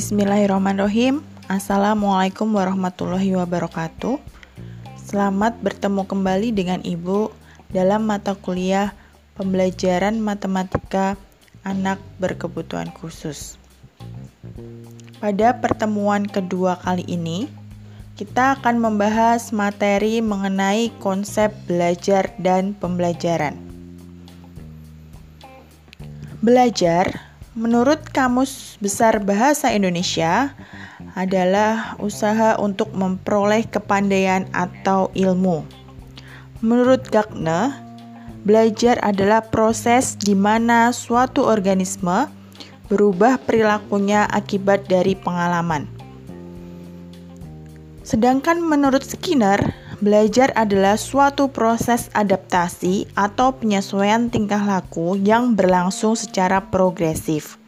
Bismillahirrahmanirrahim. Assalamualaikum warahmatullahi wabarakatuh. Selamat bertemu kembali dengan Ibu dalam mata kuliah pembelajaran matematika anak berkebutuhan khusus. Pada pertemuan kedua kali ini, kita akan membahas materi mengenai konsep belajar dan pembelajaran. Belajar Menurut Kamus Besar Bahasa Indonesia, adalah usaha untuk memperoleh kepandaian atau ilmu. Menurut Gagner, belajar adalah proses di mana suatu organisme berubah perilakunya akibat dari pengalaman. Sedangkan menurut Skinner, Belajar adalah suatu proses adaptasi atau penyesuaian tingkah laku yang berlangsung secara progresif.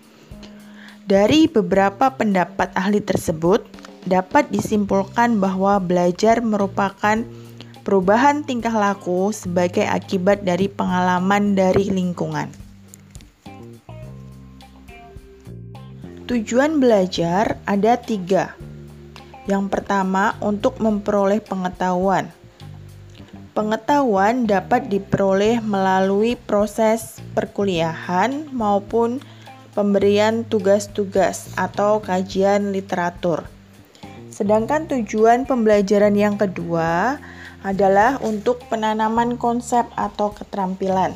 Dari beberapa pendapat ahli tersebut, dapat disimpulkan bahwa belajar merupakan perubahan tingkah laku sebagai akibat dari pengalaman dari lingkungan. Tujuan belajar ada tiga, yang pertama, untuk memperoleh pengetahuan. Pengetahuan dapat diperoleh melalui proses perkuliahan maupun pemberian tugas-tugas atau kajian literatur. Sedangkan tujuan pembelajaran yang kedua adalah untuk penanaman konsep atau keterampilan.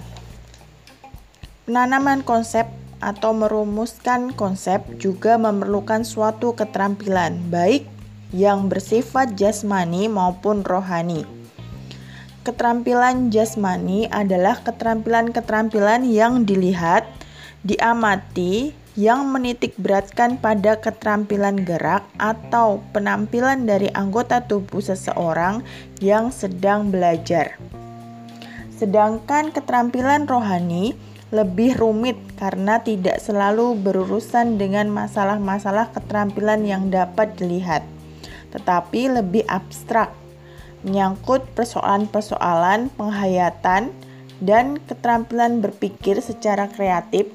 Penanaman konsep atau merumuskan konsep juga memerlukan suatu keterampilan, baik yang bersifat jasmani maupun rohani. Keterampilan jasmani adalah keterampilan-keterampilan yang dilihat, diamati, yang menitik beratkan pada keterampilan gerak atau penampilan dari anggota tubuh seseorang yang sedang belajar. Sedangkan keterampilan rohani lebih rumit karena tidak selalu berurusan dengan masalah-masalah keterampilan yang dapat dilihat tetapi lebih abstrak, menyangkut persoalan-persoalan penghayatan dan keterampilan berpikir secara kreatif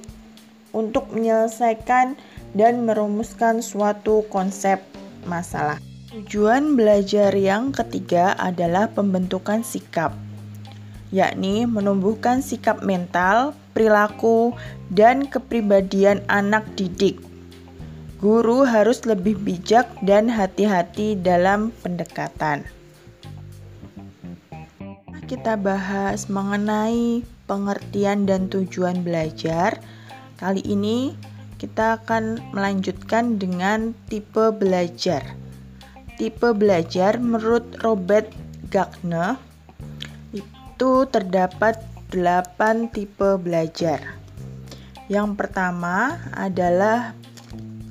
untuk menyelesaikan dan merumuskan suatu konsep masalah. Tujuan belajar yang ketiga adalah pembentukan sikap, yakni menumbuhkan sikap mental, perilaku, dan kepribadian anak didik Guru harus lebih bijak dan hati-hati dalam pendekatan. Kita bahas mengenai pengertian dan tujuan belajar. Kali ini kita akan melanjutkan dengan tipe belajar. Tipe belajar menurut Robert Gagner itu terdapat 8 tipe belajar. Yang pertama adalah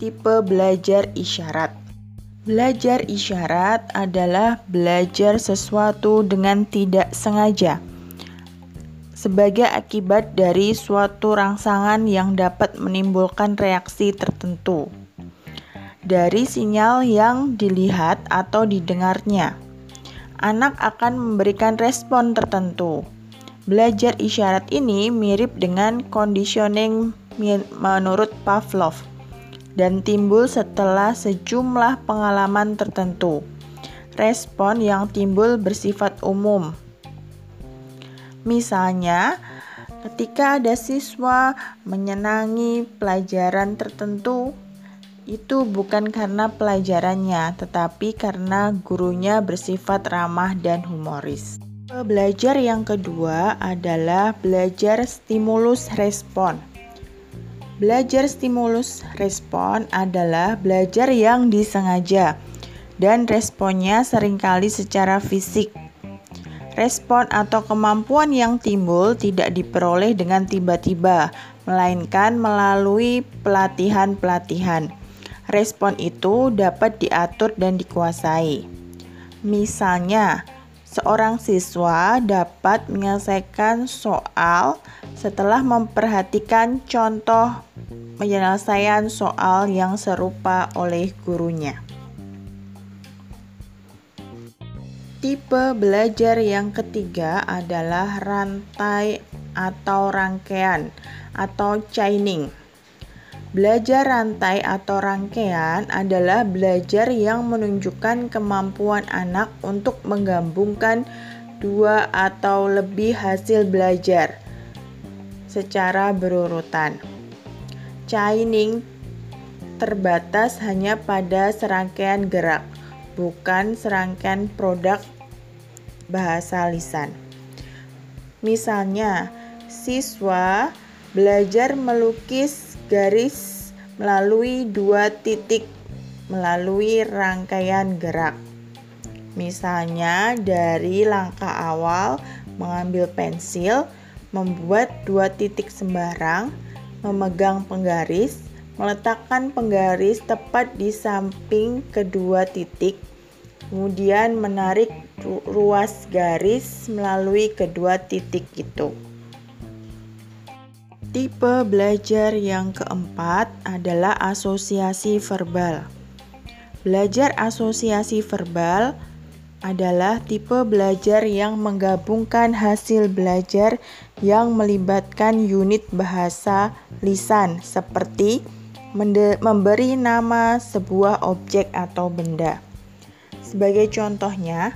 tipe belajar isyarat. Belajar isyarat adalah belajar sesuatu dengan tidak sengaja sebagai akibat dari suatu rangsangan yang dapat menimbulkan reaksi tertentu dari sinyal yang dilihat atau didengarnya. Anak akan memberikan respon tertentu. Belajar isyarat ini mirip dengan conditioning menurut Pavlov dan timbul setelah sejumlah pengalaman tertentu. Respon yang timbul bersifat umum. Misalnya, ketika ada siswa menyenangi pelajaran tertentu, itu bukan karena pelajarannya, tetapi karena gurunya bersifat ramah dan humoris. Belajar yang kedua adalah belajar stimulus respon. Belajar stimulus respon adalah belajar yang disengaja dan responnya sering kali secara fisik. Respon atau kemampuan yang timbul tidak diperoleh dengan tiba-tiba, melainkan melalui pelatihan-pelatihan. Respon itu dapat diatur dan dikuasai. Misalnya, seorang siswa dapat menyelesaikan soal setelah memperhatikan contoh penyelesaian soal yang serupa oleh gurunya. Tipe belajar yang ketiga adalah rantai atau rangkaian atau chaining. Belajar rantai atau rangkaian adalah belajar yang menunjukkan kemampuan anak untuk menggabungkan dua atau lebih hasil belajar secara berurutan. Chaining terbatas hanya pada serangkaian gerak, bukan serangkaian produk bahasa lisan. Misalnya, siswa belajar melukis garis melalui dua titik melalui rangkaian gerak. Misalnya dari langkah awal mengambil pensil, membuat dua titik sembarang, memegang penggaris, meletakkan penggaris tepat di samping kedua titik, kemudian menarik ruas garis melalui kedua titik itu. Tipe belajar yang keempat adalah asosiasi verbal. Belajar asosiasi verbal adalah tipe belajar yang menggabungkan hasil belajar yang melibatkan unit bahasa lisan seperti memberi nama sebuah objek atau benda. Sebagai contohnya,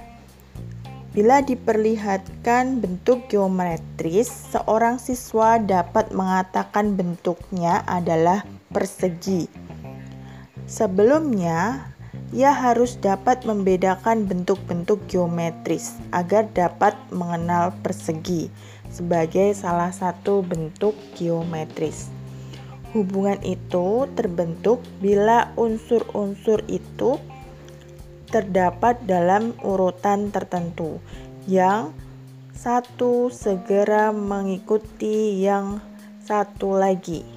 Bila diperlihatkan bentuk geometris, seorang siswa dapat mengatakan bentuknya adalah persegi. Sebelumnya, ia harus dapat membedakan bentuk-bentuk geometris agar dapat mengenal persegi sebagai salah satu bentuk geometris. Hubungan itu terbentuk bila unsur-unsur itu terdapat dalam urutan tertentu yang satu segera mengikuti yang satu lagi.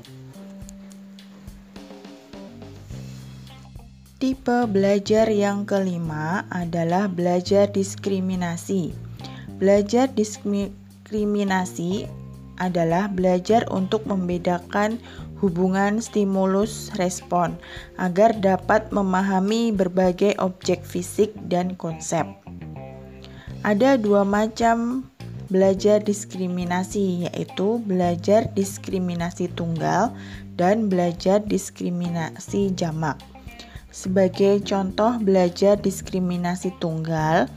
Tipe belajar yang kelima adalah belajar diskriminasi. Belajar diskriminasi adalah belajar untuk membedakan hubungan stimulus respon agar dapat memahami berbagai objek fisik dan konsep. Ada dua macam belajar diskriminasi yaitu belajar diskriminasi tunggal dan belajar diskriminasi jamak. Sebagai contoh belajar diskriminasi tunggal,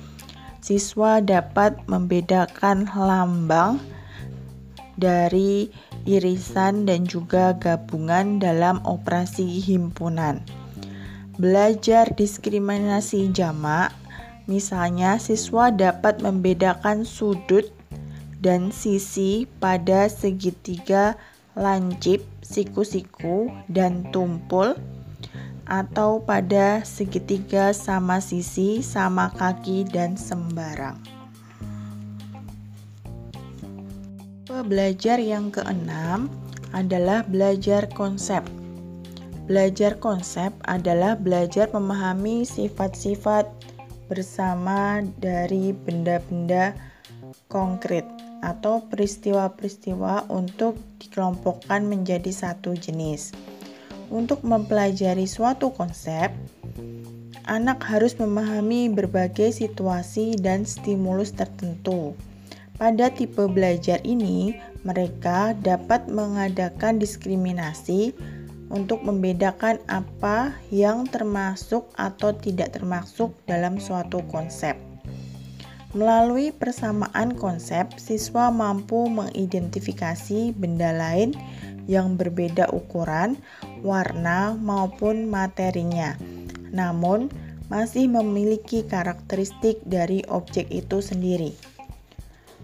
siswa dapat membedakan lambang dari irisan dan juga gabungan dalam operasi himpunan. Belajar diskriminasi jamak, misalnya siswa dapat membedakan sudut dan sisi pada segitiga lancip, siku-siku, dan tumpul atau pada segitiga sama sisi, sama kaki, dan sembarang. belajar yang keenam adalah belajar konsep. Belajar konsep adalah belajar memahami sifat-sifat bersama dari benda-benda konkret atau peristiwa-peristiwa untuk dikelompokkan menjadi satu jenis. Untuk mempelajari suatu konsep, anak harus memahami berbagai situasi dan stimulus tertentu. Pada tipe belajar ini, mereka dapat mengadakan diskriminasi untuk membedakan apa yang termasuk atau tidak termasuk dalam suatu konsep. Melalui persamaan konsep, siswa mampu mengidentifikasi benda lain yang berbeda ukuran, warna, maupun materinya, namun masih memiliki karakteristik dari objek itu sendiri.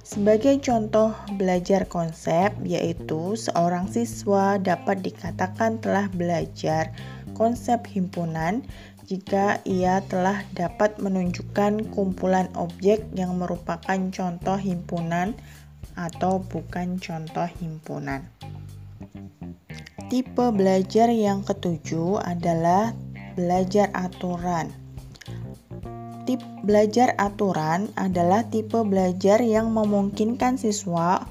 Sebagai contoh belajar konsep, yaitu seorang siswa dapat dikatakan telah belajar konsep himpunan jika ia telah dapat menunjukkan kumpulan objek yang merupakan contoh himpunan atau bukan contoh himpunan. Tipe belajar yang ketujuh adalah belajar aturan. Tip belajar aturan adalah tipe belajar yang memungkinkan siswa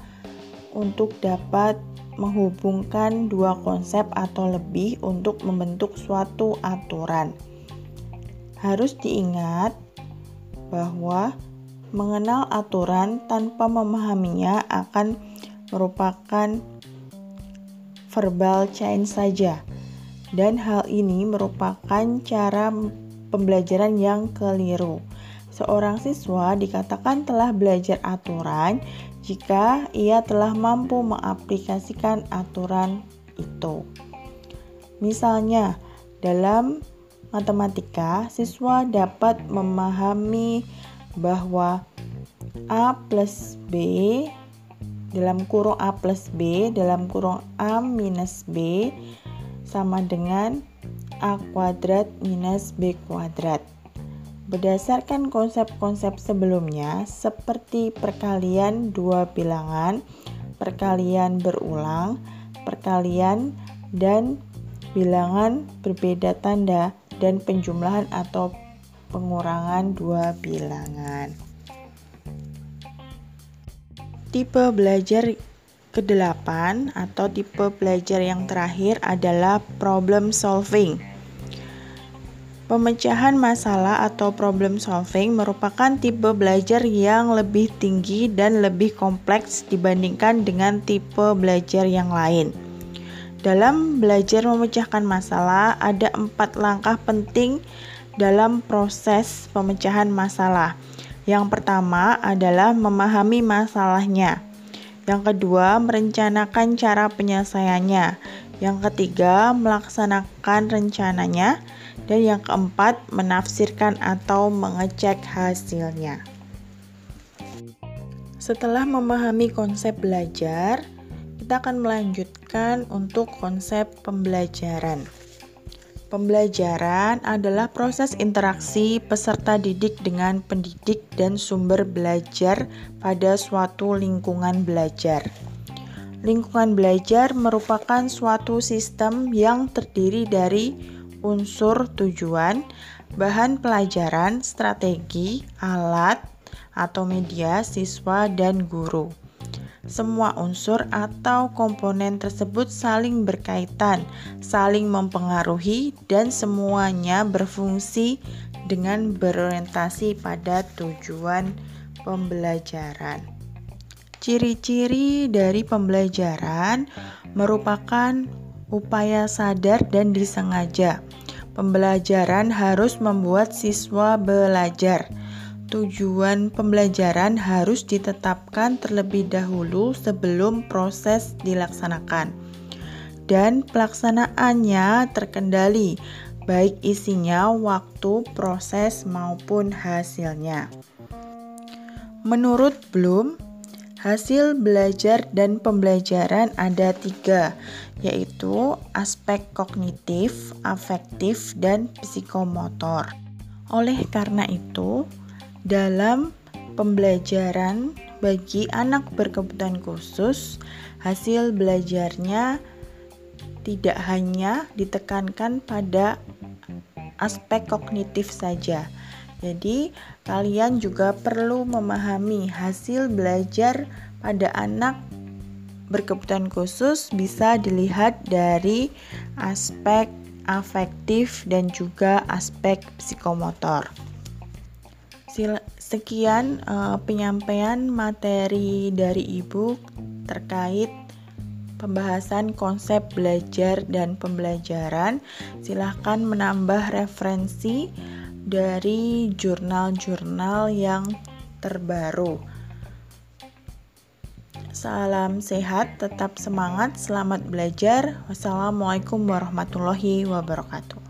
untuk dapat menghubungkan dua konsep atau lebih untuk membentuk suatu aturan. Harus diingat bahwa mengenal aturan tanpa memahaminya akan merupakan verbal chain saja dan hal ini merupakan cara pembelajaran yang keliru. Seorang siswa dikatakan telah belajar aturan jika ia telah mampu mengaplikasikan aturan itu. Misalnya, dalam matematika, siswa dapat memahami bahwa A plus B dalam kurung A plus B dalam kurung A minus B sama dengan A kuadrat minus B kuadrat. Berdasarkan konsep-konsep sebelumnya, seperti perkalian dua bilangan, perkalian berulang, perkalian, dan bilangan berbeda tanda, dan penjumlahan atau pengurangan dua bilangan. Tipe belajar ke-8 atau tipe belajar yang terakhir adalah problem solving. Pemecahan masalah atau problem solving merupakan tipe belajar yang lebih tinggi dan lebih kompleks dibandingkan dengan tipe belajar yang lain. Dalam belajar memecahkan masalah, ada empat langkah penting dalam proses pemecahan masalah. Yang pertama adalah memahami masalahnya. Yang kedua, merencanakan cara penyelesaiannya. Yang ketiga, melaksanakan rencananya dan yang keempat menafsirkan atau mengecek hasilnya. Setelah memahami konsep belajar, kita akan melanjutkan untuk konsep pembelajaran. Pembelajaran adalah proses interaksi peserta didik dengan pendidik dan sumber belajar pada suatu lingkungan belajar. Lingkungan belajar merupakan suatu sistem yang terdiri dari unsur tujuan, bahan pelajaran, strategi, alat, atau media, siswa, dan guru. Semua unsur atau komponen tersebut saling berkaitan, saling mempengaruhi, dan semuanya berfungsi dengan berorientasi pada tujuan pembelajaran. Ciri-ciri dari pembelajaran merupakan upaya sadar dan disengaja. Pembelajaran harus membuat siswa belajar. Tujuan pembelajaran harus ditetapkan terlebih dahulu sebelum proses dilaksanakan, dan pelaksanaannya terkendali, baik isinya, waktu, proses, maupun hasilnya. Menurut Bloom, Hasil belajar dan pembelajaran ada tiga, yaitu aspek kognitif, afektif, dan psikomotor. Oleh karena itu, dalam pembelajaran bagi anak berkebutuhan khusus, hasil belajarnya tidak hanya ditekankan pada aspek kognitif saja, jadi, kalian juga perlu memahami hasil belajar pada anak berkebutuhan khusus bisa dilihat dari aspek afektif dan juga aspek psikomotor. Sekian uh, penyampaian materi dari Ibu terkait pembahasan konsep belajar dan pembelajaran. Silahkan menambah referensi dari jurnal-jurnal yang terbaru. Salam sehat, tetap semangat, selamat belajar. Wassalamualaikum warahmatullahi wabarakatuh.